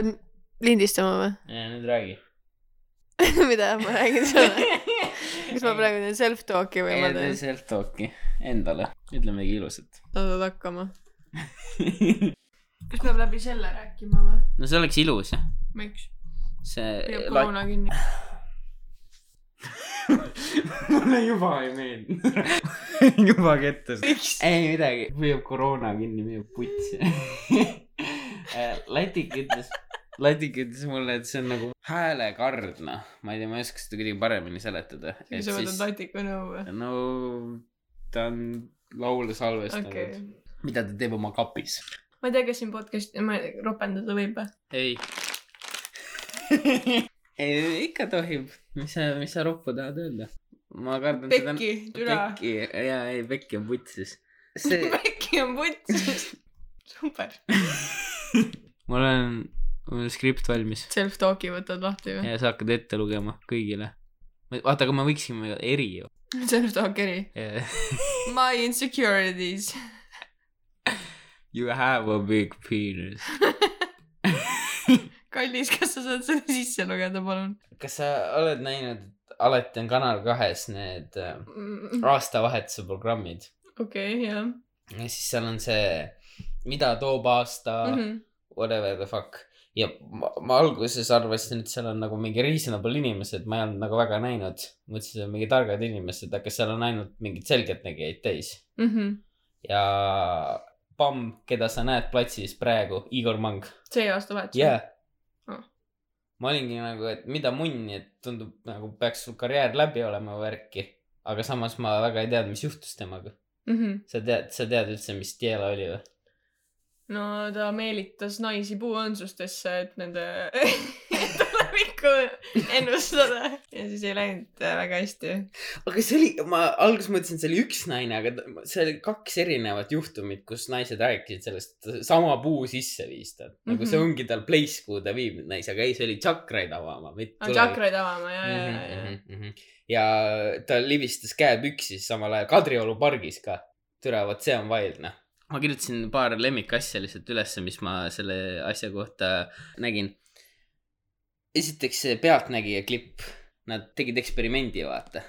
pead lindistama või? nüüd räägi. mida ma räägin sulle? kas ma praegu teen self-talk'i või ma ei tee teen? self-talk'i endale, ütle midagi ilusat. saad hakkama. kas peab läbi selle rääkima või? no see oleks ilus jah, miks? see püüab koroona kinni. mulle juba ei meeldi. juba kettas. ei midagi, püüab koroona kinni, müüb putsi. Latik ütles, Latik ütles mulle, et see on nagu häälekard, noh. ma ei tea, ma ei oska seda kuidagi paremini seletada. et sa siis, latiku nõu või? no ta on laule salvestanud okay.., mida ta teeb oma kapis. ma ei tea, kas siin podcast'i, ma ropendada võib või? ei. ei, ikka tohib. mis sa, mis sa roppu tahad öelda? ma kardan seda. Pekki, türa. Pekki, jaa, ei, Pekki on putsis. see, Pekki on putsis. super. mul on, mul on skript valmis Self-talk'i võtad lahti või? ja sa hakkad ette lugema kõigile. vaata, aga me võiksime eri ju. Self-talk eri. My insecurities. You have a big penis. kallis, kas sa saad selle sisse lugeda, palun? kas sa oled näinud, alati on Kanal kahes need äh, aastavahetuse programmid okei, jah. ja siis seal on see, mida toob aasta mm. -hmm. whatever the fuck. Ja ma, ma alguses arvasin, et seal on nagu mingi reasonable inimesed, ma ei olnud nagu väga näinud. mõtlesin, et on mingi targad inimesed, aga seal on ainult mingid selgeltnägijaid täis. Mhm. ja Pamm, keda sa näed platsis praegu, Igor Mang. see aastavahetus jaa. Ah. ma olingi nagu, et mida munni, et tundub nagu peaks sul karjäär läbi olema värki. aga samas ma väga ei teadnud, mis juhtus temaga. mm. -hmm. sa tead, sa tead üldse, mis Tiela oli või? No ta meelitas naisi puuõõnsustesse, et nende tulevikku ennustada ja siis ei läinud äh, väga hästi. aga see oli, ma alguses mõtlesin, et see oli üks naine, aga see oli kaks erinevat juhtumit, kus naised rääkisid sellest, sama puu sisse viis ta. nagu mm -hmm. see Mhm. ongi tal place, kuhu ta viib naisi, aga ei, see oli tšakraid avama, mitte tšakraid avama ja, ja, ja, ja. ja. ta libistas käe püksis samal ajal Kadrioru pargis ka. türa, vot see on wild noh. Ma kirjutasin paar lemmikasja lihtsalt ülesse, mis ma selle asja kohta nägin. esiteks see Pealtnägija klipp, nad tegid eksperimendi, vaata.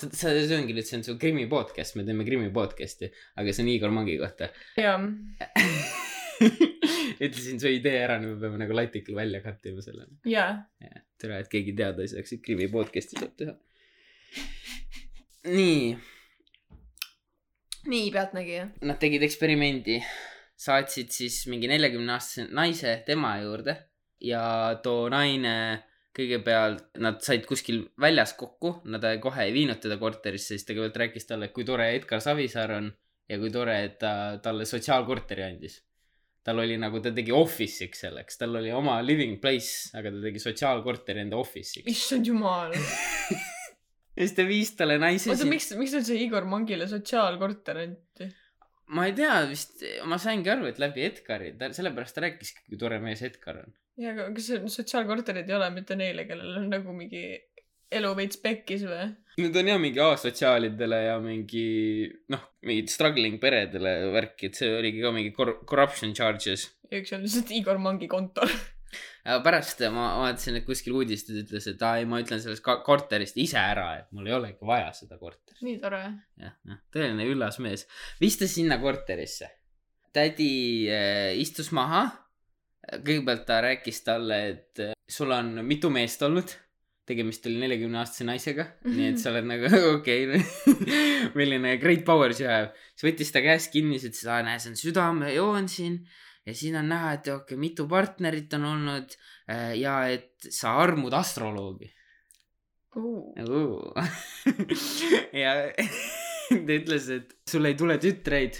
see, see see ongi nüüd, see on su krimi podcast, me teeme krimi podcast'i, aga see on Igor Mangi kohta. jaa. ütlesin su idee ära, nüüd me peame nagu latikul välja cut ima selle. jaa. tere, et keegi teada ei saaks, et krimi podcast'i saab teha. nii, nii, Pealtnägija. nad tegid eksperimendi, saatsid siis mingi neljakümne aastase naise tema juurde ja too naine kõigepealt, nad said kuskil väljas kokku, nad kohe ei viinud teda korterisse, siis ta kõigepealt rääkis talle, kui tore Edgar Savisaar on ja kui tore, et ta talle sotsiaalkorteri andis. tal oli nagu, ta tegi office'iks selleks, tal oli oma living place, aga ta tegi sotsiaalkorteri enda office'iks. issand jumal. ja siis ta viis talle naise oota, miks, miks üldse Igor Mangile sotsiaalkorter anti? ma ei tea, vist ma saingi aru, et läbi Edgari, ta sellepärast ta rääkiski, kui tore mees Edgar on. jaa, aga kas sotsiaalkorterid ei ole mitte neile, kellel on nagu mingi elu veits pekkis või? Need on jah mingi asotsiaalidele ja mingi noh, mingid struggling peredele värki, et see oligi ka mingi cor- corruption charges. ja üks on lihtsalt Igor Mangi kontor. pärast ma vaatasin, et kuskil uudistes ütles, et aa ei, ma ütlen sellest korterist ise ära, et mul ei olegi vaja seda korterit. nii tore. jah, noh, tõeline üllas mees. vistas sinna korterisse. tädi äh, istus maha. kõigepealt ta rääkis talle, et äh, sul on mitu meest olnud. tegemist oli neljakümne aastase naisega mm, -hmm. nii et sa oled nagu okei okay., milline great power you have. siis võttis ta käest kinni, siis ütles, aa näe, see on südamejoon siin ja siin on näha, et okei okay,, mitu partnerit on olnud äh, ja et sa armud astroloogi uh.. ja ta ütles, et sul ei tule tütreid,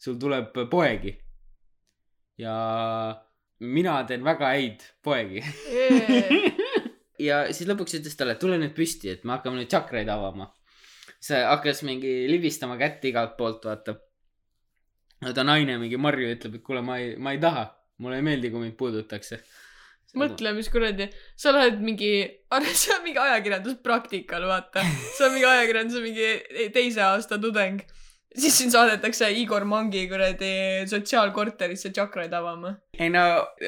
sul tuleb poegi. ja mina teen väga häid poegi. ja siis lõpuks ütles talle, et tule nüüd püsti, et me hakkame nüüd tšakraid avama. see hakkas mingi libistama kätt igalt poolt, vaata. Ta naine mingi Marju ütleb, et kuule, ma ei, ma ei taha, mulle ei meeldi, kui mind puudutakse. mõtle, mis kuradi, sa oled mingi, sa oled mingi ajakirjanduspraktikal, vaata. sa oled mingi ajakirjanduse mingi teise aasta tudeng. siis sind saadetakse Igor Mangi kuradi sotsiaalkorterisse tšakraid avama. ei no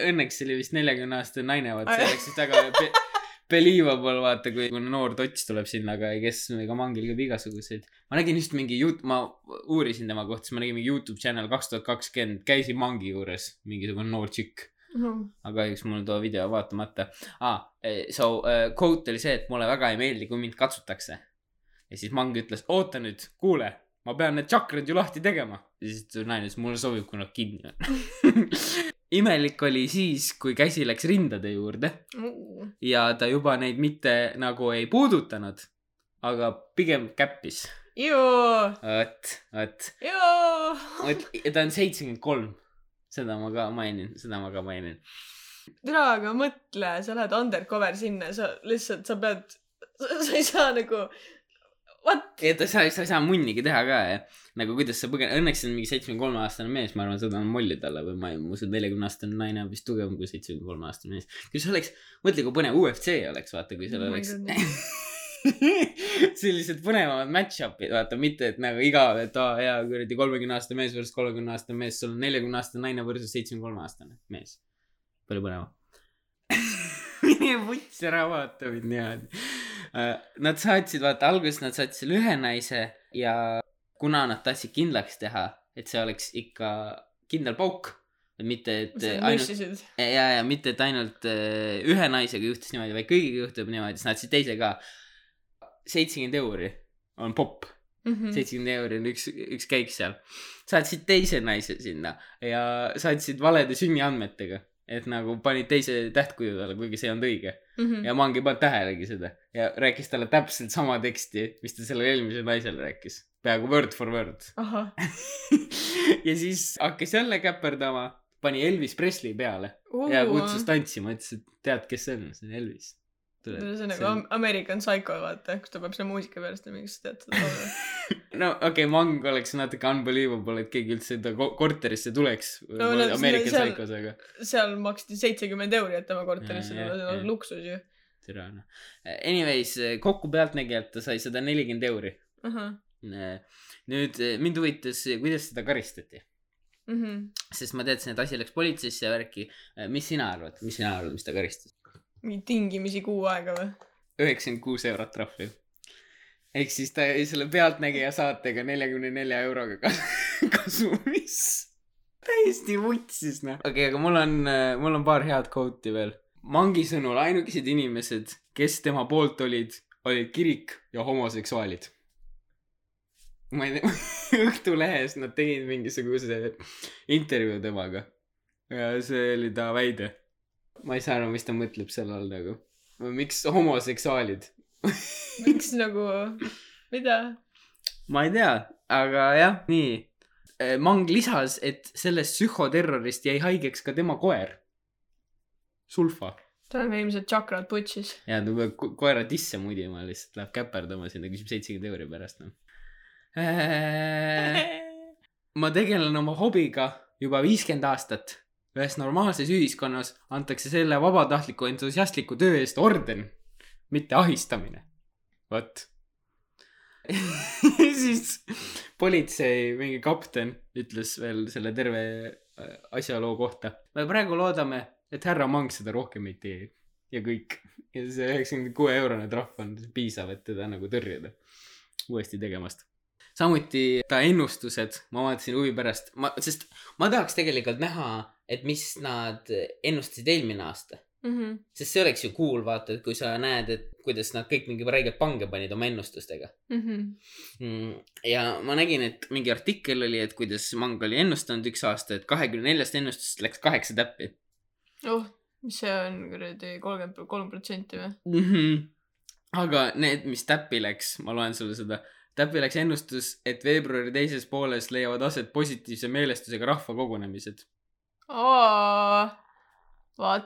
õnneks see oli vist neljakümne aastane naine, vaata see oleks siis väga believable, vaata, kui noor tots tuleb sinna, aga kes ega mangil käib igasuguseid. ma nägin just mingi jut-, ma uurisin tema kohta, siis ma nägin mingi Youtube channel kaks tuhat kakskümmend, käisin mangi juures, mingisugune noor tšikk. aga kahjuks mul too video vaatamata ah,. So uh, quote oli see, et mulle väga ei meeldi, kui mind katsutakse. ja siis mang ütles, oota nüüd, kuule, ma pean need tšakrad ju lahti tegema. ja siis tuli naine ütles, mulle sobib, kui nad kinni on. imelik oli siis, kui käsi läks rindade juurde ja ta juba neid mitte nagu ei puudutanud, aga pigem käppis. vot, vot, vot ja ta on seitsekümmend kolm. seda ma ka mainin, seda ma ka mainin. tere, aga mõtle, sa lähed undercover sinna, sa lihtsalt, sa pead, sa ei saa nagu, what? ja ta sa, sa ei saa munnigi teha ka ja nagu kuidas sa põgen-, õnneks on mingi seitsmekümne kolme aastane mees, ma arvan, seda on molli talle või ma ei, ma usun, neljakümne aastane naine on vist tugevam kui seitsmekümne kolme aastane mees. kui see oleks, mõtle, kui põnev UFC oleks, vaata, kui seal Oh oleks sellised põnevamad match-up'id, vaata, mitte et nagu igav, et aa jaa, kuradi kolmekümne aastane mees versus kolmekümne aastane mees, sul on neljakümne aastane naine versus seitsmekümne kolme aastane mees. palju põnevam. mine vuts ära vaata mind niimoodi. Nad saatsid, vaata alguses nad saatsid ühe naise ja kuna nad tahtsid kindlaks teha, et see oleks ikka kindel pauk, mitte et ainult ja, ja mitte, et ainult äh, ühe naisega juhtus niimoodi, vaid kõigiga juhtub niimoodi, siis nad siis teise ka. seitsekümmend euri on popp, Mhm. seitsekümmend euri on üks, üks käik seal. saatsid teise naise sinna ja saatsid valede sünniandmetega, et nagu panid teise tähtkuju talle, kuigi see ei olnud õige Mhm. ja Mang ei pannud tähelegi seda ja rääkis talle täpselt sama teksti, mis ta sellele eelmisele naisele rääkis, peaaegu word for word. ja siis hakkas jälle käperdama, pani Elvis Presley peale ja kutsus tantsima, ütles, et tead, kes see on, see on Elvis. See on nagu Am- American Psycho, vaata, kus ta peab selle muusika peale ütlema, kas sa tead seda laulu. no okei okay,, Mang oleks natuke unbelievable, et keegi üldse enda ko- korterisse tuleks No, no, no, American seal- Psychos, aga seal maksti seitsekümmend euri, et tema korterisse tulla, see on luksus ju. tere noh. Anyways, kokku pealtnägijalt ta sai sada nelikümmend euri. ahah, nüüd mind huvitas, kuidas teda karistati, mhm. sest ma teadsin, et asi läks politseisse ja värki. mis sina arvad, mis sina arvad, mis ta karistas? Mingi tingimisi kuu aega või? üheksakümmend kuus eurot trahvi. ehk siis ta jäi selle Pealtnägija saatega neljakümne nelja euroga kas- kasumis. täiesti vutsis noh. okei okay,, aga mul on, mul on paar head quote'i veel. Mangi sõnul ainukesed inimesed, kes tema poolt olid, olid kirik ja homoseksuaalid. ma ei tea, Õhtulehes nad tegid mingisuguse intervjuu temaga. ja see oli ta väide. Ma ei saa aru, mis ta mõtleb selle all nagu. miks homoseksuaalid? miks nagu, mida? ma ei tea, aga jah, nii. Mang lisas, et sellest psühhoterrorist jäi haigeks ka tema koer. Sulfa. tal on ilmselt tšakrad putšis. ja ta peab ko- koera tisse mudima, lihtsalt läheb käperdama sinna, küsib seitsekümmend euri pärast noh. ma tegelen oma hobiga juba viiskümmend aastat. Ühes normaalses ühiskonnas antakse selle vabatahtliku entusiastliku töö eest orden, mitte ahistamine. vot. siis politsei mingi kapten ütles veel selle terve äh, asjaloo kohta. me praegu loodame, et härra Mang seda rohkem ei tee ja kõik. ja see üheksakümne kuue eurone trahv on piisav, et teda nagu tõrjuda uuesti tegemast samuti ta ennustused, ma vaatasin huvi pärast, ma, sest ma tahaks tegelikult näha, et mis nad ennustasid eelmine aasta. Mhm. sest see oleks ju cool, vaata, et kui sa näed, et kuidas nad kõik mingi räigelt pange panid oma ennustustega Mhm. mm,. ja ma nägin, et mingi artikkel oli, et kuidas Mang oli ennustanud üks aasta, et kahekümne neljast ennustusest läks kaheksa täppi oh, mis see on kuradi kolmkümmend kolm protsenti või? mm. -hmm. aga need, mis täppi läks, ma loen sulle seda. täppi läks ennustus, et veebruari teises pooles leiavad aset positiivse meelestusega rahvakogunemised.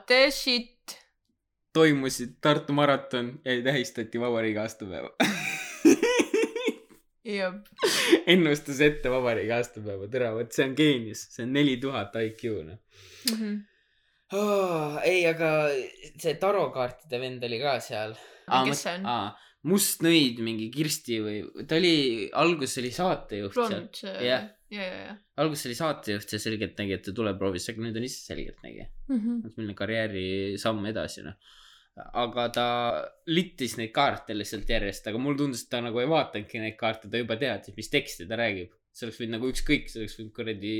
The shit. toimusid Tartu maraton ja tähistati vabariigi aastapäeva. jep. ennustas ette vabariigi aastapäeva, tere, vot see on geenius, see on neli tuhat IQ noh Mhm. oh,. ei, aga see tarokaartide vend oli ka seal. Kes see on? Mustnõid mingi Kirsti või ta oli alguses oli saatejuht seal. Blond see Jah. ja ja ja. Alguses oli saatejuht ja selgeltnägija et ta tuleb proovisse aga nüüd on ise selgeltnägija Mhm. milline karjäärisamm edasi noh. Aga ta littis neid kaarte lihtsalt järjest aga mulle tundus et ta nagu ei vaatanudki neid kaarte ta juba teadis mis teksti ta räägib. See oleks võinud nagu ükskõik see oleks võinud kuradi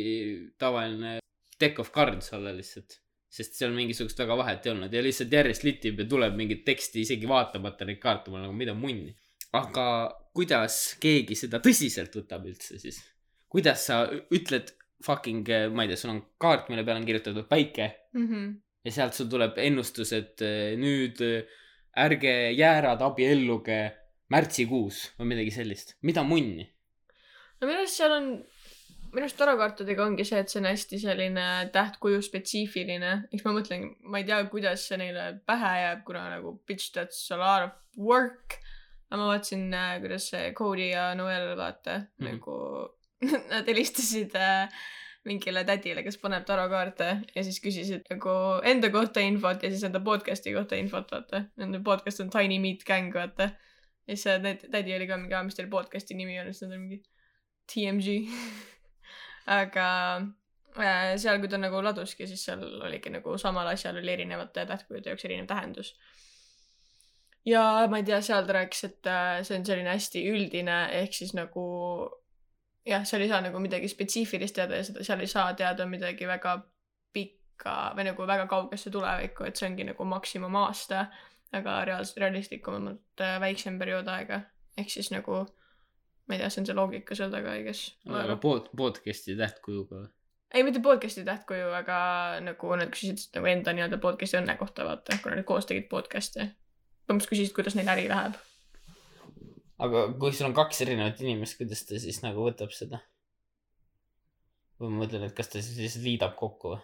tavaline deck of cards olla lihtsalt sest seal mingisugust väga vahet ei olnud ja lihtsalt järjest litib ja tuleb mingit teksti isegi vaatamata neid kaarte ma olen nagu mida munni aga kuidas keegi seda tõsiselt võtab üldse siis kuidas sa ütled fucking ma ei tea sul on kaart mille peale on kirjutatud päike Mhm. ja sealt sul tuleb ennustus, et eh, nüüd eh, ärge jäärad abielluge märtsikuus või midagi sellist. mida munni? no minu arust seal on minu arust tarokaartidega ongi see et see on hästi selline tähtkuju spetsiifiline. Eks ma mõtlen ma ei tea kuidas see neile pähe jääb kuna nagu bitch that's a lot of work. Aga ma vaatasin äh, kuidas see Cody ja Noel vaata mm. -hmm. nagu nad helistasid äh, mingile tädile kes paneb tarokaarte ja siis küsisid nagu enda kohta infot ja siis enda podcast'i kohta infot vaata. Nende podcast on Tiny Meat Gang vaata. Ja siis see täd- tädi oli ka mingi mis teil podcast'i nimi on? Siis nad on mingi TMG aga äh, seal kui ta nagu laduski siis seal oligi nagu samal asjal oli erinevate tähtkujude jaoks erinev tähendus. Ja ma ei tea seal ta rääkis et äh, see on selline hästi üldine ehk siis nagu jah seal ei saa nagu midagi spetsiifilist teada ja seda seal ei saa teada midagi väga pikka või nagu väga kaugesse tulevikku et see ongi nagu maksimumaasta aga reaals- realistlikumalt äh, väiksem periood aega. Ehk siis nagu ma ei tea see on see loogika seal taga I guess aga pod-, podcast'i tähtkujuga või? ei mitte podcast'i tähtkuju aga nagu nad küsisid nagu enda nii-öelda podcast'i õnne kohta vaata kuna nad koos tegid podcast'i põhimõtteliselt küsisid kuidas neil äri läheb aga kui sul on kaks erinevat inimest, kuidas ta siis nagu võtab seda? või ma mõtlen, et kas ta siis lihtsalt liidab kokku või?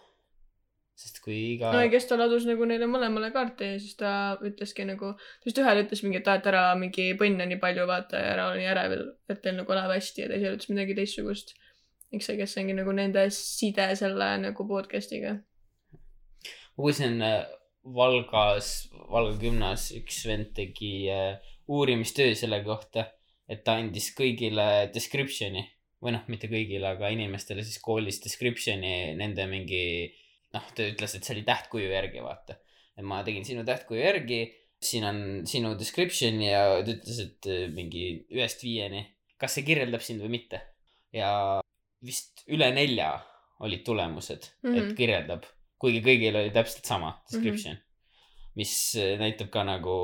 Sest kui iga no ja kes ta ladus nagu neile mõlemale kaarte ja siis ta ütleski nagu vist ühele ütles mingi et aa et ära mingi põnne nii palju vaata ja ära ole nii ärevil et teil nagu läheb hästi ja teisele ütles midagi teistsugust. Eks see kes ongi nagu nende side selle nagu podcast'iga. Ma kuulsin äh, Valgas, Valga gümnas üks vend tegi äh, uurimistöö selle kohta, et ta andis kõigile description'i. Või noh, mitte kõigile, aga inimestele siis koolis description'i nende mingi noh, ta ütles, et see oli tähtkuju järgi, vaata. et ma tegin sinu tähtkuju järgi, siin on sinu description ja ta ütles, et äh, mingi ühest viieni, kas see kirjeldab sind või mitte. ja vist üle nelja olid tulemused mm, -hmm. Mhm. et kirjeldab, kuigi kõigil oli täpselt sama description mm. -hmm. mis äh, näitab ka nagu,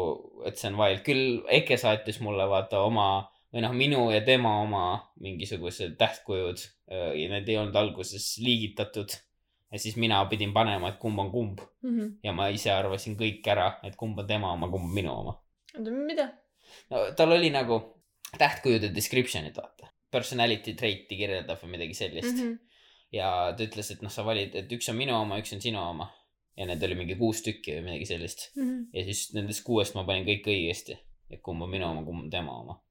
et see on vajalik, küll Eke saatis mulle vaata oma või noh, minu ja tema oma mingisugused tähtkujud äh, ja need ei olnud alguses liigitatud. Ja siis mina pidin panema, et kumb on kumb mm. -hmm. ja ma ise arvasin kõik ära, et kumb on tema oma, kumb on minu oma. oota, mida? no tal oli nagu tähtkujude description'id vaata, personality trait'i kirjeldab või midagi sellist mm. -hmm. ja ta ütles, et noh, sa valid, et üks on minu oma, üks on sinu oma. ja need oli mingi kuus tükki või midagi sellist. ja siis nendest kuuest ma panin kõik õigesti. et kumb on minu oma, kumb on tema oma.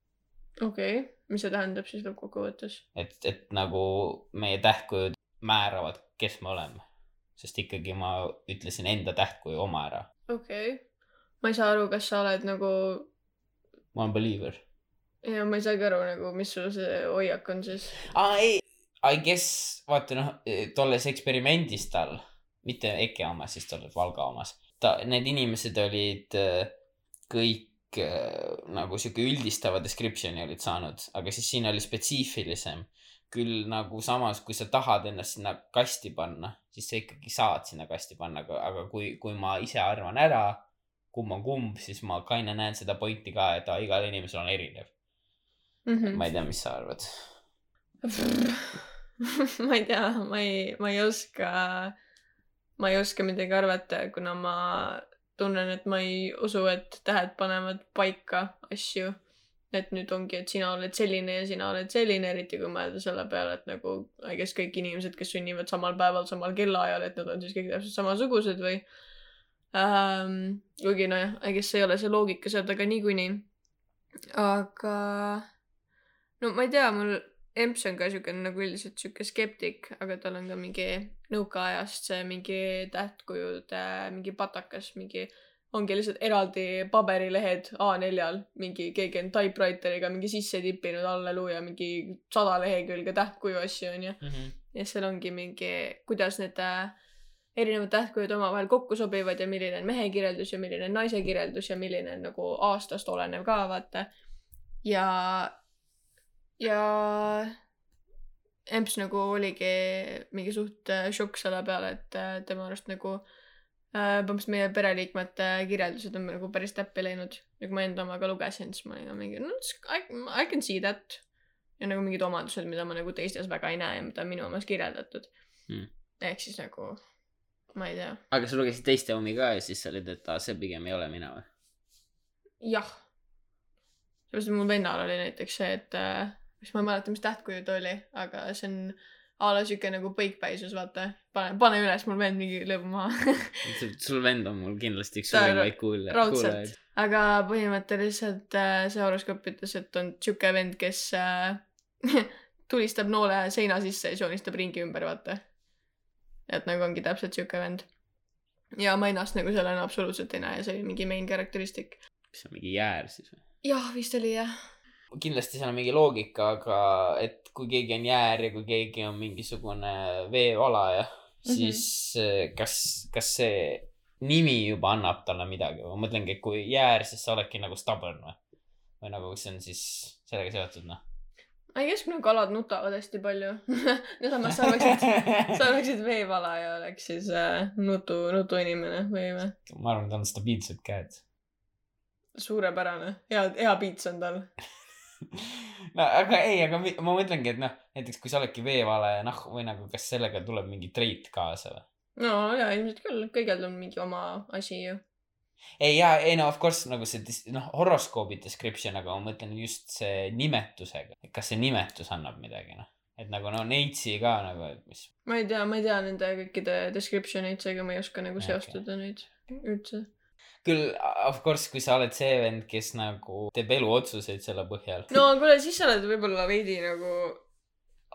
okei okay., mis see tähendab siis lõppkokkuvõttes? et, et nagu meie tähtkujud määravad, kes me oleme. sest ikkagi ma ütlesin enda tähtkuju oma ära. okei okay.. ma ei saa aru, kas sa oled nagu ma olen believer. ja ma ei saagi aru nagu, mis sul see hoiak on siis. aa ei, I guess vaata noh, tolles eksperimendis tal, mitte EKE omas, siis tolles Valga omas, ta, need inimesed olid äh, kõik äh, nagu sihuke üldistava description'i olid saanud, aga siis siin oli spetsiifilisem. Küll nagu samas, kui sa tahad ennast sinna kasti panna, siis sa ikkagi saad sinna kasti panna, aga, aga kui, kui ma ise arvan ära, kumb on kumb, siis ma kaine näen seda pointi ka, et aa, igal inimesel on erinev. Mm -hmm. ma ei tea, mis sa arvad ma ei tea, ma ei, ma ei oska, ma ei oska midagi arvata, kuna ma tunnen, et ma ei usu, et tähed panevad paika asju. Et nüüd ongi, et sina oled selline ja sina oled selline, eriti kui mõelda selle peale, et nagu I guess kõik inimesed, kes sünnivad samal päeval, samal kellaajal, et nad on siis kõik täpselt samasugused või ähm,. kuigi nojah, I guess ei ole see loogika seal taga niikuinii. aga no ma ei tea, mul emps on ka siukene nagu üldiselt siuke skeptik, aga tal on ka mingi nõukaajast see mingi tähtkujude mingi patakas, mingi ongi lihtsalt eraldi paberilehed A4-l, mingi keegi on typewriteriga mingi sisse tippinud halleluuja mingi sada lehekülge tähtkuju asju onju. ja seal ongi mingi, kuidas need äh, erinevad tähtkujud omavahel kokku sobivad ja milline on mehe kirjeldus ja milline on naise kirjeldus ja milline on nagu aastast olenev ka vaata. ja, ja Emps nagu oligi mingi suht äh, šokk selle peale, et äh, tema arust nagu äh, põhimõtteliselt meie pereliikmete kirjeldused on nagu päris täppi läinud. ja kui ma enda omaga lugesin, siis ma olin ka mingi, no I, I can see that. ja nagu mingid omadused, mida ma nagu teistes väga ei näe ja mida minu omas kirjeldatud Hmm. ehk siis nagu, ma ei tea, aga sa lugesid teiste omi ka ja siis sa olid, et aa, see pigem ei ole mina või? jah. sellepärast, et mu vennal oli näiteks see, et äh,, mis ma ei mäleta, mis tähtkuju ta oli, aga see on a la siuke nagu põikpäisus, vaata. pane, pane üles, mul vend mingi lööb maha sul vend on mul kindlasti üks suurimaid kuulajaid. raudselt. aga põhimõtteliselt äh, see horoskoop ütles, et on siuke vend, kes äh, tulistab noole seina sisse ja joonistab ringi ümber, vaata. et nagu ongi täpselt siuke vend. ja ma ennast nagu sellena absoluutselt ei näe see oli mingi main characteristic. kas see on mingi jäär siis või? jah, vist oli jah. Kindlasti seal on mingi loogika, aga et kui keegi on jäär ja kui keegi on mingisugune veevalaja, siis mm -hmm. kas, kas see nimi juba annab talle midagi või ma mõtlengi, et kui jäär, siis sa oledki nagu stubborn või? või nagu, see on siis sellega seotud noh? I guess kuna kalad nutavad hästi palju. no samas sa oleksid, sa oleksid veevala ja oleks siis äh, nutu, nutuinimene või või? ma arvan, tal on stabiilsed käed. suurepärane, hea, hea piits on tal. no aga ei, aga ma mõtlengi, et noh, näiteks kui sa oledki veevalaja, noh, või nagu kas sellega tuleb mingi treit kaasa või? no jaa, ilmselt küll, kõigil on mingi oma asi ju. ei jaa, ei no of course nagu see noh, horoskoobi description, aga ma mõtlen just see nimetusega, et kas see nimetus annab midagi noh, et nagu no neitsi ka nagu, et mis. ma ei tea, ma ei tea nende kõikide description eid, seega ma ei oska nagu seostada neid üldse. Küll of course, kui sa oled see vend, kes nagu teeb eluotsuseid selle põhjal. no kuule, siis sa oled võib-olla veidi nagu,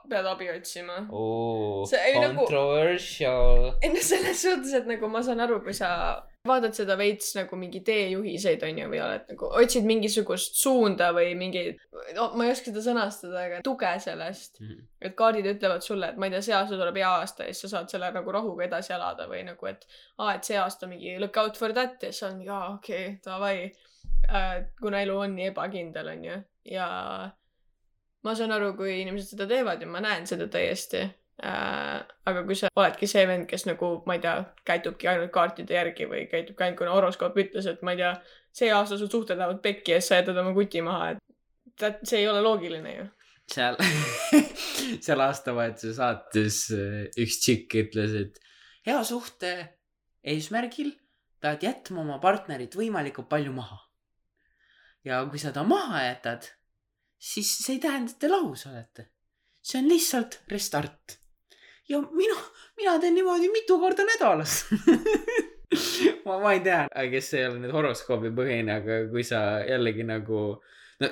pead abi otsima. nagu- controversial. ei no selles suhtes, et nagu ma saan aru, kui sa vaatad seda veits nagu mingi teejuhiseid onju või oled nagu, otsid mingisugust suunda või mingi no,, ma ei oska seda sõnastada, aga tuge sellest. et kaardid ütlevad sulle, et ma ei tea, see aasta tuleb hea aasta ja siis sa saad selle nagu rahuga edasi elada või nagu, et aa, et see aasta mingi look out for that ja siis on mingi aa, okei okay,, davai äh,. kuna elu on nii ebakindel, onju, ja ma saan aru, kui inimesed seda teevad ja ma näen seda täiesti äh,. aga kui sa oledki see vend, kes nagu, ma ei tea, käitubki ainult kaartide järgi või käitubki ainult, kuna horoskoop ütles, et ma ei tea, see aasta su suhted lähevad pekki ja siis sa jätad oma kuti maha, et that, see ei ole loogiline ju. seal, seal aastavahetuse saates äh, üks tšikk ütles, et hea suhte eesmärgil pead jätma oma partnerit võimalikult palju maha. ja kui sa ta maha jätad, siis see ei tähenda, et te lahus olete. see on lihtsalt restart. Ja mina, mina teen niimoodi mitu korda nädalas ma, ma ei tea, kes ei ole nüüd horoskoobi põhine, aga kui sa jällegi nagu no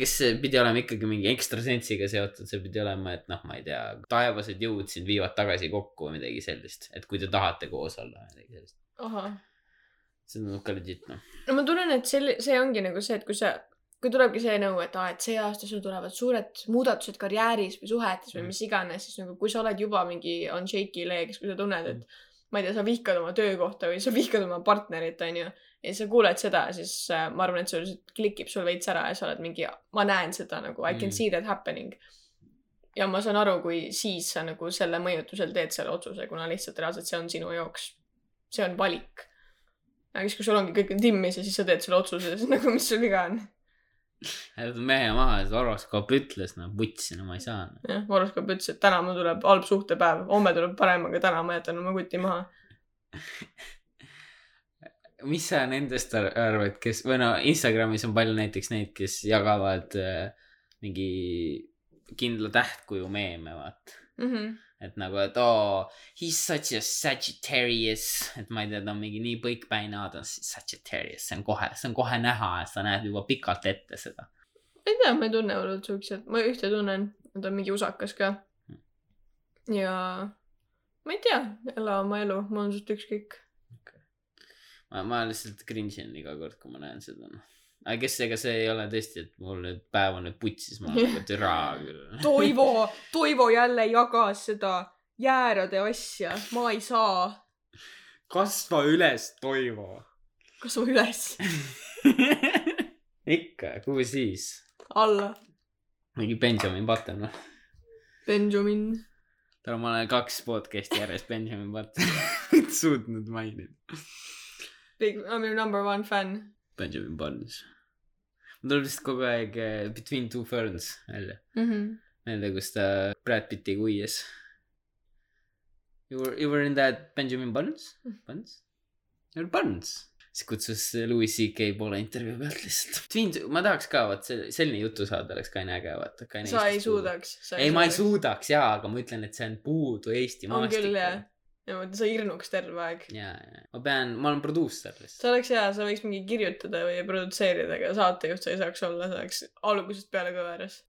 kes see pidi olema ikkagi mingi ekstrasensiga seotud, see pidi olema, et noh, ma ei tea, taevased jõud sind viivad tagasi kokku või midagi sellist, et kui te tahate koos olla või midagi sellist. see tundub ka legit noh. no ma tunnen, et see, see ongi nagu see, et kui sa, kui tulebki see nõu, et aa, et see aasta sul tulevad suured muudatused karjääris või suhetes või Mm. mis iganes, siis nagu kui sa oled juba mingi on shaky legs, kui sa tunned, et ma ei tea, sa vihkad oma töökohta või sa vihkad oma partnerit, onju, ja sa kuuled seda, siis äh, ma arvan, et sul lihtsalt klikib sul veits ära ja sa oled mingi, ma näen seda nagu I can Mm. see that happening. ja ma saan aru, kui siis sa nagu selle mõjutusel teed selle otsuse, kuna lihtsalt reaalselt see on sinu jaoks, see on valik aga siis, kui sul ongi kõik on timmis ja siis sa teed selle otsuse, siis nagu mis sul viga on? Jätad mehe maha, see horoskoop ütles, no vutsi, no ma ei saa jah, horoskoop ütles, et täna mul tuleb halb suhtepäev, homme tuleb parem, aga täna ma jätan oma kuti maha. mis sa nendest ar- arvad, kes või no Instagramis on palju näiteks neid, kes jagavad äh, mingi kindla tähtkuju meeme, vaata. Mhm. Et nagu, et oo oh,, he is such a Sagittarius, et ma ei tea, ta on mingi nii põikpäine, ta on Sagittarius, see on kohe, see on kohe näha, sa näed juba pikalt ette seda. ma ei tea, ma ei tunne hullult siukseid, ma ühte tunnen, ta on mingi usakas ka. ja ma ei tea, ela oma elu, mul on suht ükskõik. ma, ma lihtsalt cringe in iga kord, kui ma näen seda, noh. Aga kes, ega see ei ole tõesti, et mul nüüd päev on nüüd putsis, ma olen nagu türa küll. Toivo, Toivo jälle jagas seda jäärade asja, ma ei saa. kasva üles, Toivo. kasva üles, ikka, kuhu siis? alla. mingi Benjamin Button või? Benjamin. täna ma olen kaks podcast'i järjest Benjamin Button suutnud mainida. Big, I m your number one fan. Mul tuleb lihtsalt kogu aeg eh, Between Two Ferns välja. Mhm. meelde, kus ta Brad Pitti uies. You were, you were in that Benjamin Buttons? Buttons? You were Buttons. siis kutsus Louis CK poole intervjuu pealt lihtsalt. Between, ma tahaks ka, vaat selline jutu saada oleks kaine äge, vaata. sa ei. suudaks. ei, ma ei. suudaks jaa, aga ma ütlen, et see on puudu Eesti maastikul.. Ja ma mõtlen, sa hirnuks terve aeg. ja, ja, ma pean, ma olen produusser lihtsalt. see oleks hea, sa võiks mingi kirjutada või produtseerida, aga saatejuht sa ei saaks olla, sa oleks algusest peale kõveras.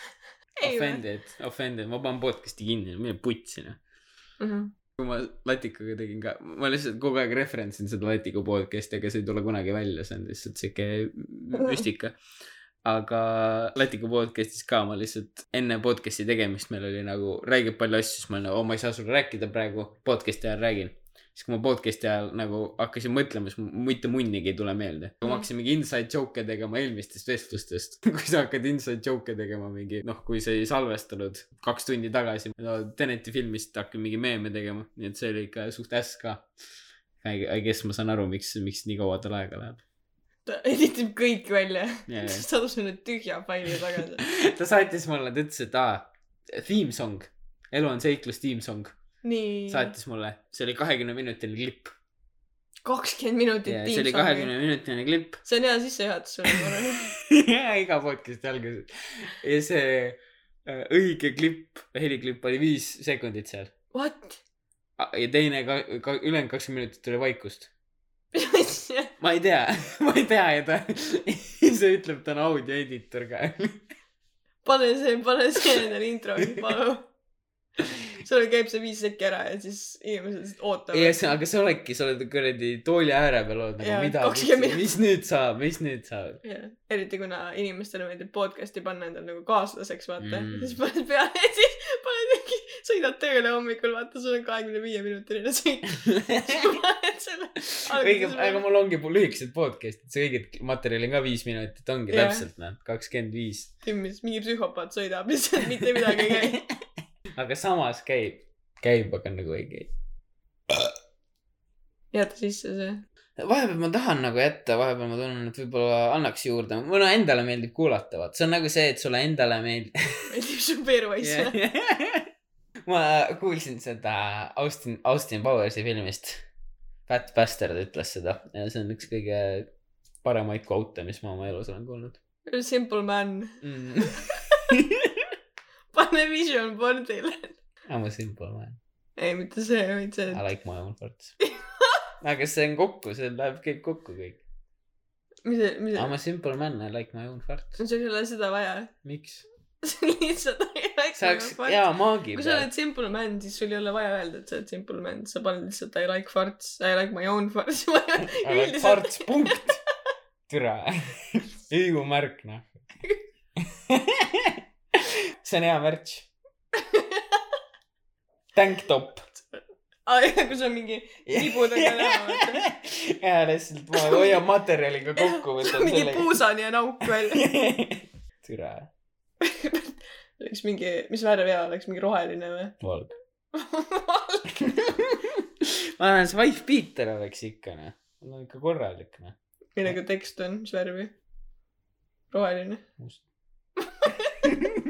Offended, offended, ma panen podcast'i kinni, mine putsi noh. kui ma Latikuga tegin ka, ma lihtsalt kogu aeg referentsin seda Latiku podcast'i, aga see ei tule kunagi välja, see on lihtsalt siuke müstika. aga Latiku podcast'is ka ma lihtsalt enne podcast'i tegemist meil oli nagu räigelt palju asju, siis ma olin nagu, oh ma ei saa sulle rääkida praegu, podcast'i ajal räägin. siis kui ma podcast'i ajal nagu hakkasin mõtlema, siis mitte munnigi ei tule meelde. kui ma hakkasin mingi inside joke'e tegema eelmistest vestlustest, kui sa hakkad inside joke'e tegema mingi noh, kui sa ei salvestanud kaks tundi tagasi no, Teneti filmist hakkan mingi meeme tegema, nii et see oli ikka suht äss ka. I guess ma saan aru, miks, miks nii kaua tal aega läheb. Ta editib kõik välja Jaa, jaa. siis saadab sulle tühja faili tagasi. ta saatis mulle, ta ütles, et aa, theme song, elu on seiklus theme song, saatis mulle, see oli kahekümne minutine klipp. kakskümmend minutit ja see oli kahekümne minutine klipp. see on hea sissejuhatus sulle, ma arvan. ja iga podcast'i alguses. ja see äh, õige klipp, heliklipp oli viis sekundit seal. What? ja teine ka, ka, ülejäänud kakskümmend minutit oli vaikust. mis asja? ma ei tea, ma ei tea ja ta, see ütleb, ta on audioeditor ka. pane see, pane see endale introks, palun. sul käib see viis sekki ära ja siis inimesed lihtsalt ootavad. see, aga sa oledki, sa oled kuradi tooli ääre peal olnud nagu mida, 20 minutit. mis nüüd saab, mis nüüd saab. eriti kuna inimestele meeldib podcast'i panna endale nagu kaaslaseks, vaata Mm. siis paned peale ja siis sõidad tööle hommikul, vaata, sul on kahekümne viie minutiline sõit. õige, aga mul ongi lühikesed podcast'id, see õige materjal on ka viis minutit, ongi Jah. täpselt noh, kakskümmend viis. Timmis, mingi psühhopaat sõidab lihtsalt mitte midagi ei käi. aga samas käib, käib, aga nagu ei käi. jäta sisse see. vahepeal ma tahan nagu jätta, vahepeal ma tunnen, et võib-olla annaks juurde, mulle endale meeldib kuulata, vaat see on nagu see, et sulle endale meeldib meeldib su peeruass või? Ma kuulsin seda Austin, Austin Powersi filmist. Fat Bastard ütles seda ja see on üks kõige paremaid quote'e, mis ma oma elus olen kuulnud Simple man. mm. pane vision board'ile. I m a simple man. ei, mitte see, vaid see I, like my own farts. aga see on kokku, see läheb, käib kokku kõik. mis see, mis I m see, a simple man, I like my own farts. sul ei ole seda vaja. miks? see on lihtsalt see oleks hea maagi kui sa oled simple man, siis sul ei ole vaja öelda, et sa oled simple man, sa paned lihtsalt I like farts, I like my own farts. I like farts, punkt. türa. hüüumärk, noh. see on hea märts. tanktop. aa jaa, kui sul on mingi nibudega näha, vaata. ja lihtsalt ma hoian materjaliga kokku, mingi puusani ja nauk välja. türa. oleks mingi, mis värv hea oleks, mingi roheline või? valge. ma arvan, see Wife Beater oleks ikka, noh. on ikka korralik, noh. millega tekst on, mis värvi? roheline. must.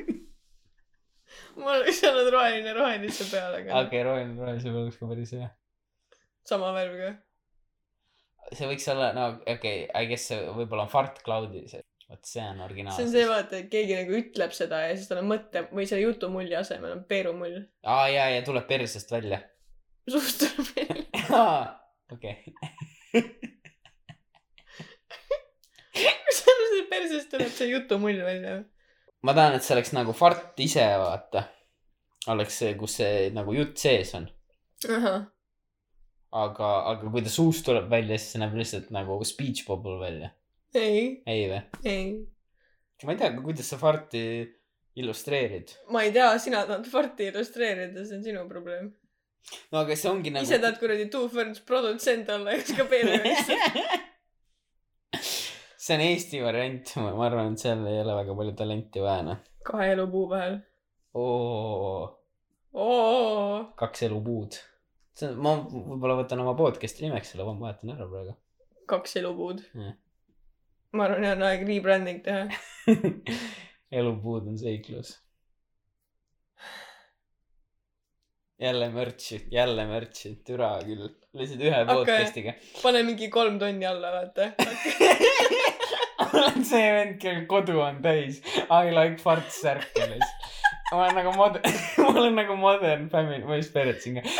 mul oleks olnud roheline rohelise peal, aga okei, roheline, roheline, see oleks ka päris hea. sama värv ka. see võiks olla, no okei okay,, I guess see võib-olla on fart cloud'is, et vot see on originaal. see on see, vaata, et keegi nagu ütleb seda ja siis tal on mõte või selle jutumulli asemel on peerumull. aa jaa, ja tuleb persest välja. suust tuleb välja. okei. kuidas sellest persest tuleb see jutumull välja? ma tahan, et see oleks nagu fart ise, vaata. oleks see, kus see nagu jutt sees on. ahah, aga, aga kui ta suust tuleb välja, siis see näeb lihtsalt nagu speech bubble välja. ei, ei või? ei. ma ei tea, kuidas sa farti illustreerid. ma ei tea, sina tahad farti illustreerida, see on sinu probleem. no aga see ongi nagu. ise tahad kuradi Two Ferns produtsent olla ja siis ka peale see on Eesti variant, ma arvan, et seal ei ole väga palju talenti vaja, noh. kahe elupuu vahel. oo, oo, kaks elupuud. see on, ma võib-olla võtan oma podcast'i nimeks selle, ma vahetan ära praegu. kaks elupuud Jah.. Ma arvan, et on aeg rebranding teha. elupuud on seiklus. jälle mürtsi, jälle mürtsi, türa küll. lihtsalt ühe Okei. podcast'iga. pane mingi kolm tonni alla, vaata. olen see vend, kellel kodu on täis I like farts särkelis. ma olen nagu mod-, ma olen nagu modern family, ma just peretasin ka.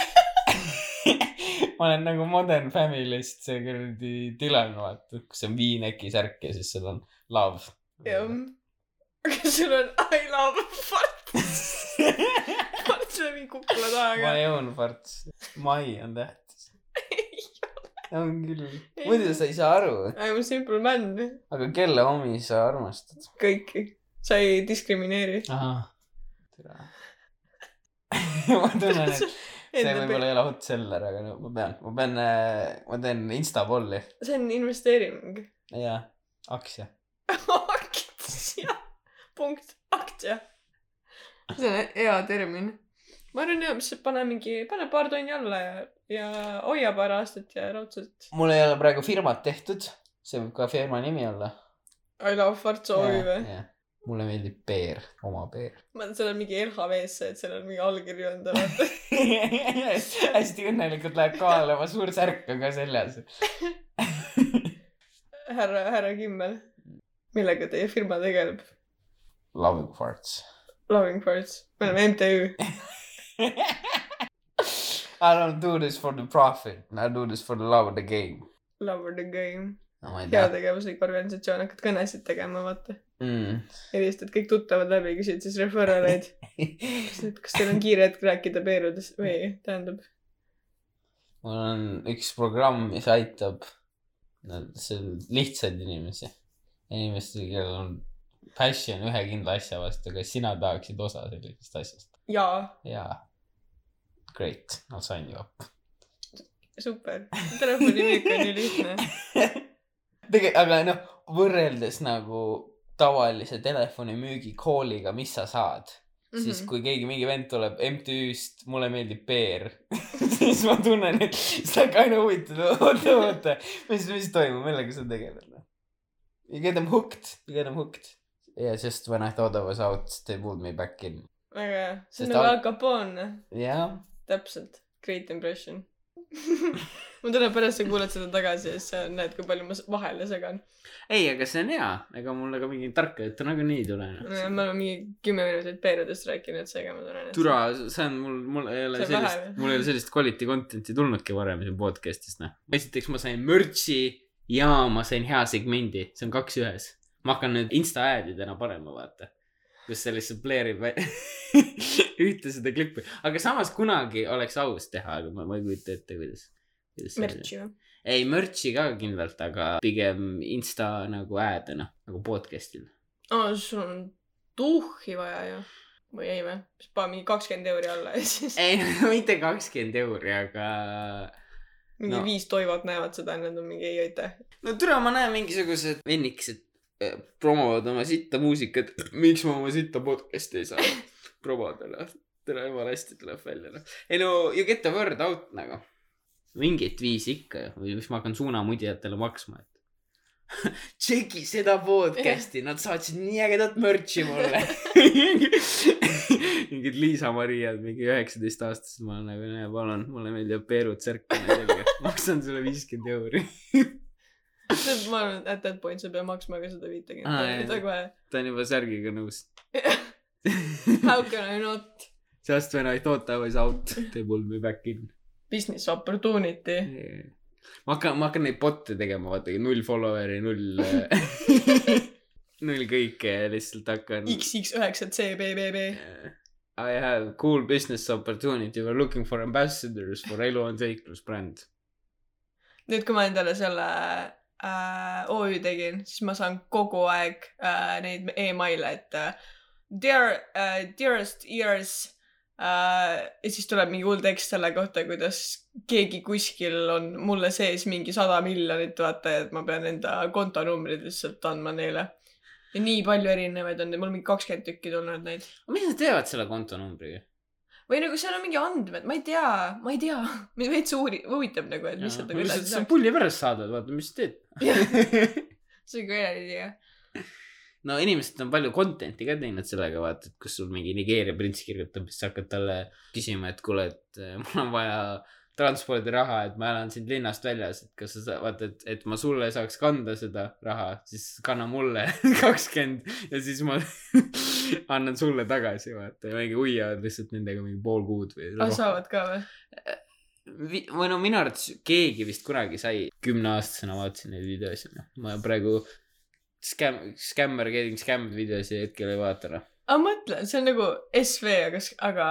Ma olen nagu modern family'st see kuradi Dylan, vaata, kus on V-neck'i särk ja siis seal on love. jah. aga sul on I love farts. farts on mingi kukla taha ma ka. ei õun farts, mai on tähtis. on küll, muidu sa ei saa aru, I am a simple man. aga kelle omi sa armastad? kõiki. sa ei diskrimineeri. ahah, tere. ma tunnen, et see võib-olla ei ole hot seller, aga no ma pean, ma pean, ma teen insta polli see on investeering. ja aktsia. aktsia. punkt, aktsia. see on hea termin. ma arvan jah, mis pane mingi, pane paar tonni alla ja, ja hoia paar aastat ja raudselt. mul ei ole praegu firmat tehtud, see võib ka firma nimi olla. I love farts OÜ või? Mulle meeldib peer, oma peer. ma tean, seal on mingi LHV-sse, et seal on mingi allkirju anda, vaata. hästi õnnelikult läheb kohale, oma suur särk on ka seljas. härra, härra Kimmel. millega teie firma tegeleb? Loving farts. Loving farts. me oleme MTÜ. I don't do this for the profit, I do this for the love of the game. Love the game. No heategevuslik organisatsioon, hakkad kõnesid tegema, vaata. mm.. helistad kõik tuttavad läbi, küsid siis referral eid. kas teil on kiire hetk rääkida Peerudest või tähendab, mul on üks programm, mis aitab no, see lihtsaid inimesi, inimesi, kellel on passion ühe kindla asja vastu, kas sina tahaksid osa sellisest asjast? jaa, jaa. Great, I'll sign you up. super. telefonimüük on ju lihtne. tegelikult, aga noh, võrreldes nagu tavalise telefonimüügi call'iga, mis sa saad mm, -hmm. siis Mhm. kui keegi, mingi vend tuleb MTÜ-st, mulle meeldib Peer, siis ma tunnen, et see on ka aina huvitav, oota, oota, mis, mis toimub, millega sa tegeled, noh. You get them hooked, you get them hooked. Yeah, just when I thought I was out, they pulled me back in. väga hea, see on nagu al- Capone, jah, täpselt, great impression. ma tunnen pärast sa kuulad seda tagasi ja siis sa näed, kui palju ma vahele segan. ei, aga see on hea, ega mul nagu mingit tarka juttu nagunii ei tule. me oleme mingi kümme minutit Peerudest rääkinud, seega ma tunnen, et türa, see on mul, mul ei ole sellist mul ei ole sellist quality content'i tulnudki varem siin podcast'is, noh. esiteks ma sain merch'i ja ma sain hea segmendi, see on kaks ühes. ma hakkan nüüd insta ad idena panema, vaata. Kus see lihtsalt pleerib ühte seda klippi, aga samas kunagi oleks aus teha, aga ma, ma ei kujuta ette, kuidas, kuidas. merch'i või? ei, merch'i ka kindlalt, aga pigem insta nagu ad'ena, nagu podcast'il. aa, sul on tuhhi vaja ju. või ei või? siis pane mingi kakskümmend euri alla ja siis ei, mitte kakskümmend euri, aga mingi no. viis toivat näevad seda nad on mingi ei aitäh. no türa, ma näen mingisugused vennikesed promovad oma sitta muusikat, miks ma oma sitta podcast'i ei saa promoda, noh. tere, jumala hästi tuleb välja, noh. ei no you get the word out nagu. mingit viisi ikka ju, või mis ma hakkan suunamudjatele maksma, et tšeki seda podcast'i, nad saatsid nii ägedat merch'i mulle. mingid Liisa-Mariad, mingi üheksateistaastased, ma olen nagu, näe palun, mulle meeldivad Peerud särkine selga, maksan sulle viiskümmend euri. ma arvan, at that point sa pead maksma ka seda viitekümmet kohe. ta on juba särgiga nõus. How can I not? Just when I thought I was out, they pulled me back in. Business opportunity. ma hakkan, ma hakkan neid bot'e tegema, vaata null follower'i, null null kõike ja lihtsalt hakkan. XX9CBBB. I have cool business opportunity, we are looking for ambassadors for elu on seiklus bränd. nüüd, kui ma endale selle äh, OÜ tegin, siis ma saan kogu aeg äh, neid emaile, et äh, dear äh,, dearest ears äh, ja siis tuleb mingi hull tekst selle kohta, kuidas keegi kuskil on mulle sees mingi sada miljonit, vaata, et ma pean enda kontonumbrid lihtsalt andma neile. ja nii palju erinevaid on, mul mingi kakskümmend tükki tulnud neid. aga mis nad teevad selle kontonumbriga? Või nagu seal on mingi andmed, ma ei tea, ma ei tea, mind veits uuri-, huvitab nagu, et mis sealt nagu edasi sa saab. pulli pärast saadad, vaata, mis sa teed. see on ka hea idee. no inimesed on palju content'i ka teinud sellega, vaata, et kus sul mingi Nigeeria prints kirjutab, siis sa hakkad talle küsima, et kuule, et eh, mul on vaja transpordiraha, et ma elan siit linnast väljas, et kas sa sa- vaata, et, et ma sulle saaks kanda seda raha, siis kanna mulle kakskümmend ja siis ma annan sulle tagasi, vaata, ja mingi hoiavad lihtsalt nendega mingi pool kuud või ah, saavad ka või? Või no minu arvates keegi vist kunagi sai, kümneaastasena vaatasin neid videosid, noh, ma praegu skäm-, skämmer getting scammed videosid hetkel ei vaata, noh. aga mõtle, see on nagu SV, aga, aga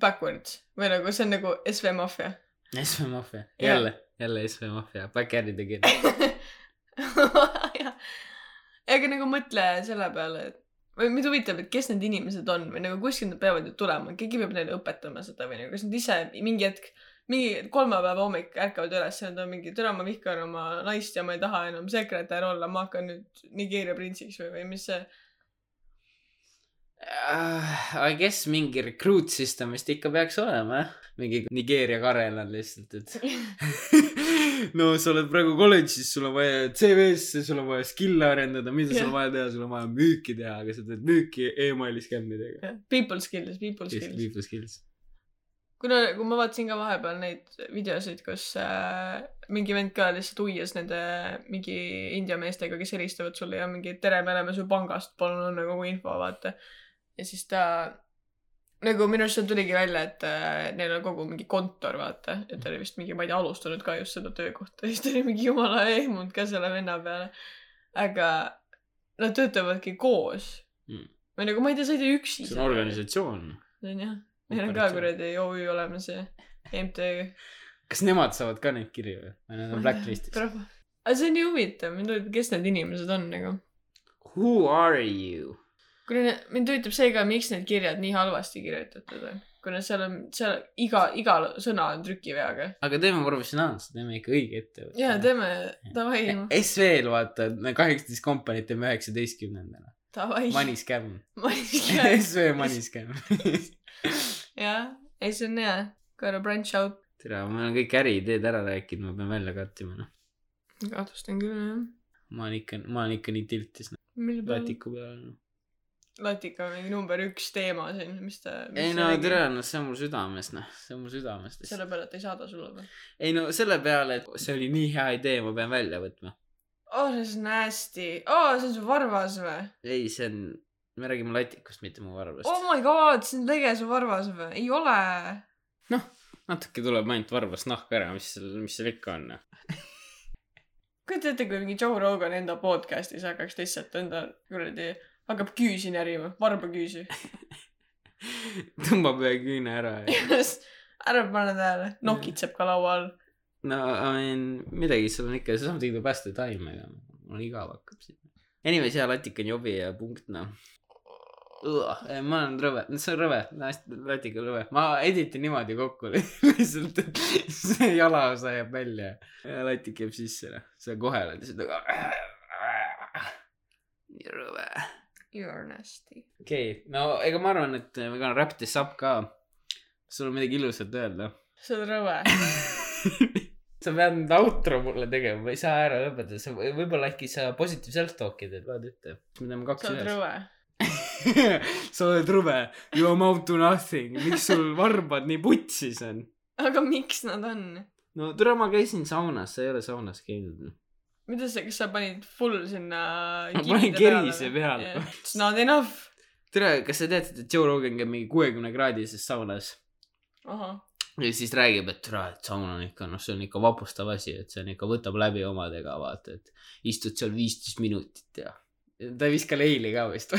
backwards või nagu see on nagu SV Mafia. SV Mafia, jälle, jälle SV Mafia, back at it again. jah, aga nagu mõtle selle peale, et või mind huvitab, et kes need inimesed on või nagu kuskilt nad peavad ju tulema, keegi peab neile õpetama seda või nagu kas nad ise mingi hetk, mingi kolmapäeva hommik ärkavad üles ja nad on mingi, tere, ma vihkan oma naist ja ma ei taha enam sekretär olla, ma hakkan nüüd Nigeeria printsiks või, või mis see I guess mingi recruit system vist ikka peaks olema, jah. mingi Nigeeria Karel on lihtsalt, et no sa oled praegu kolledžis, sul on vaja CV-sse, sul on vaja skill'e arendada, mida sul on vaja teha, sul on vaja müüki teha, aga sa teed müüki emaili skämmidega. people skills, people skills. People skills. kuna, kui ma vaatasin ka vahepeal neid videosid, kus äh, mingi vend ka lihtsalt uias nende mingi India meestega, kes helistavad sulle ja mingi tere, me oleme su pangast, palun anna kogu info, vaata. Ja siis ta nagu minu arust seal tuligi välja, et äh, neil on kogu mingi kontor, vaata, et ta oli vist mingi, ma ei tea, alustanud ka just seda töökohta ja siis ta oli mingi jumala ehmunud ka selle venna peale. aga nad töötavadki koos Mm. või nagu ma ei tea, sa ei tee üksi. see on organisatsioon. see on jah, meil on ka. kuradi OÜ olemas ja MTÜ. kas nemad saavad ka neid kirju või? nad on blacklist'is? aga see on nii huvitav, kes need inimesed on nagu. Who are you? Kuna mind huvitab see ka, miks need kirjad nii halvasti kirjutatud on. kuna seal on, seal iga, iga sõna on trükiveaga. aga teeme professionaalselt, teeme ikka õige ettevõtte. jaa, teeme, davai, SV-l vaata, kaheksateist kompaniit teeme üheksateistkümnendana. Money scam. SV money scam. jah, ei see on hea. Gotta branch out. tere, ma olen kõik äriideed ära rääkinud, ma pean välja kattima, noh. kahtlustan küll jah. ma olen ikka, ma olen ikka nii tiltis, noh, latiku peal, noh. Latika on mingi number üks teema siin, mis ta. ei no tere, noh, see on mul südames, noh, see on mul südames. selle peale, et ei saada sulle või? ei no selle peale, et see oli nii hea idee, ma pean välja võtma. oh, see on nasty. oh, see on su varvas või? ei, see on, me räägime latikust, mitte mu varvast oh my god, see on lege su varvas või? ei ole. natuke tuleb ainult varvast nahk ära, mis seal, mis seal ikka on, noh. kujuta ette, kui mingi Joe Rogan enda podcast'is hakkaks lihtsalt enda kuradi, hakkab küüsi närima, varbaküüsi. tõmbab ühe küüne ära ja ära pane tähele, nokitseb ka laua all. no I mean midagi seal on ikka seesama tegi past the time ega mul igav hakkab siin. Anyways jaa latik on jobi ja punkt noh. Ma olen rõve. See on rõve. Latik on rõve. Ma editin niimoodi kokku lihtsalt et see jalaosa jääb välja. Ja latik jääb sisse noh. Sa kohe oled lihtsalt nagu nii rõve You are nasty. okei okay. no ega ma arvan et me gonna wrap this up ka sul on midagi ilusat öelda sa oled rõve. sa pead nüüd outro mulle tegema, ma ei saa ära lõpetada, sa või- võib-olla äkki sa positive self-talk'i teed, loed ette. me teeme kaks sa oled ühes. rõve. sa oled rõve, you amount to nothing, miks sul varbad nii putsis on? aga miks nad on? no tere, ma käisin saunas, sa ei ole saunas käinud. Mida sa, kas sa panid full sinna Ma panin kerise peale. It's not enough. tere, kas sa teadsid, et Joe Rogan käib mingi kuuekümne kraadises saunas ja siis räägib, et tere, et saun on ikka, noh, see on ikka vapustav asi, et see on ikka, võtab läbi omadega, vaata, et istud seal viisteist minutit ja ta ei viska leili ka vist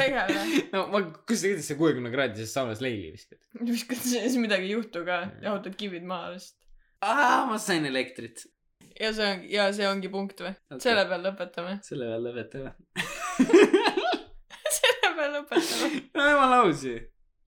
no ma, kuidas sa sa kuuekümne kraadises saunas leili viskad? viskad siis midagi ei juhtu ka, jahutad kivid maha lihtsalt. aa, ma sain elektrit. Ja see on, ja see ongi punkt või okay.? selle peal lõpetame. selle peale lõpetame. selle peal lõpetame. no jumala aus ju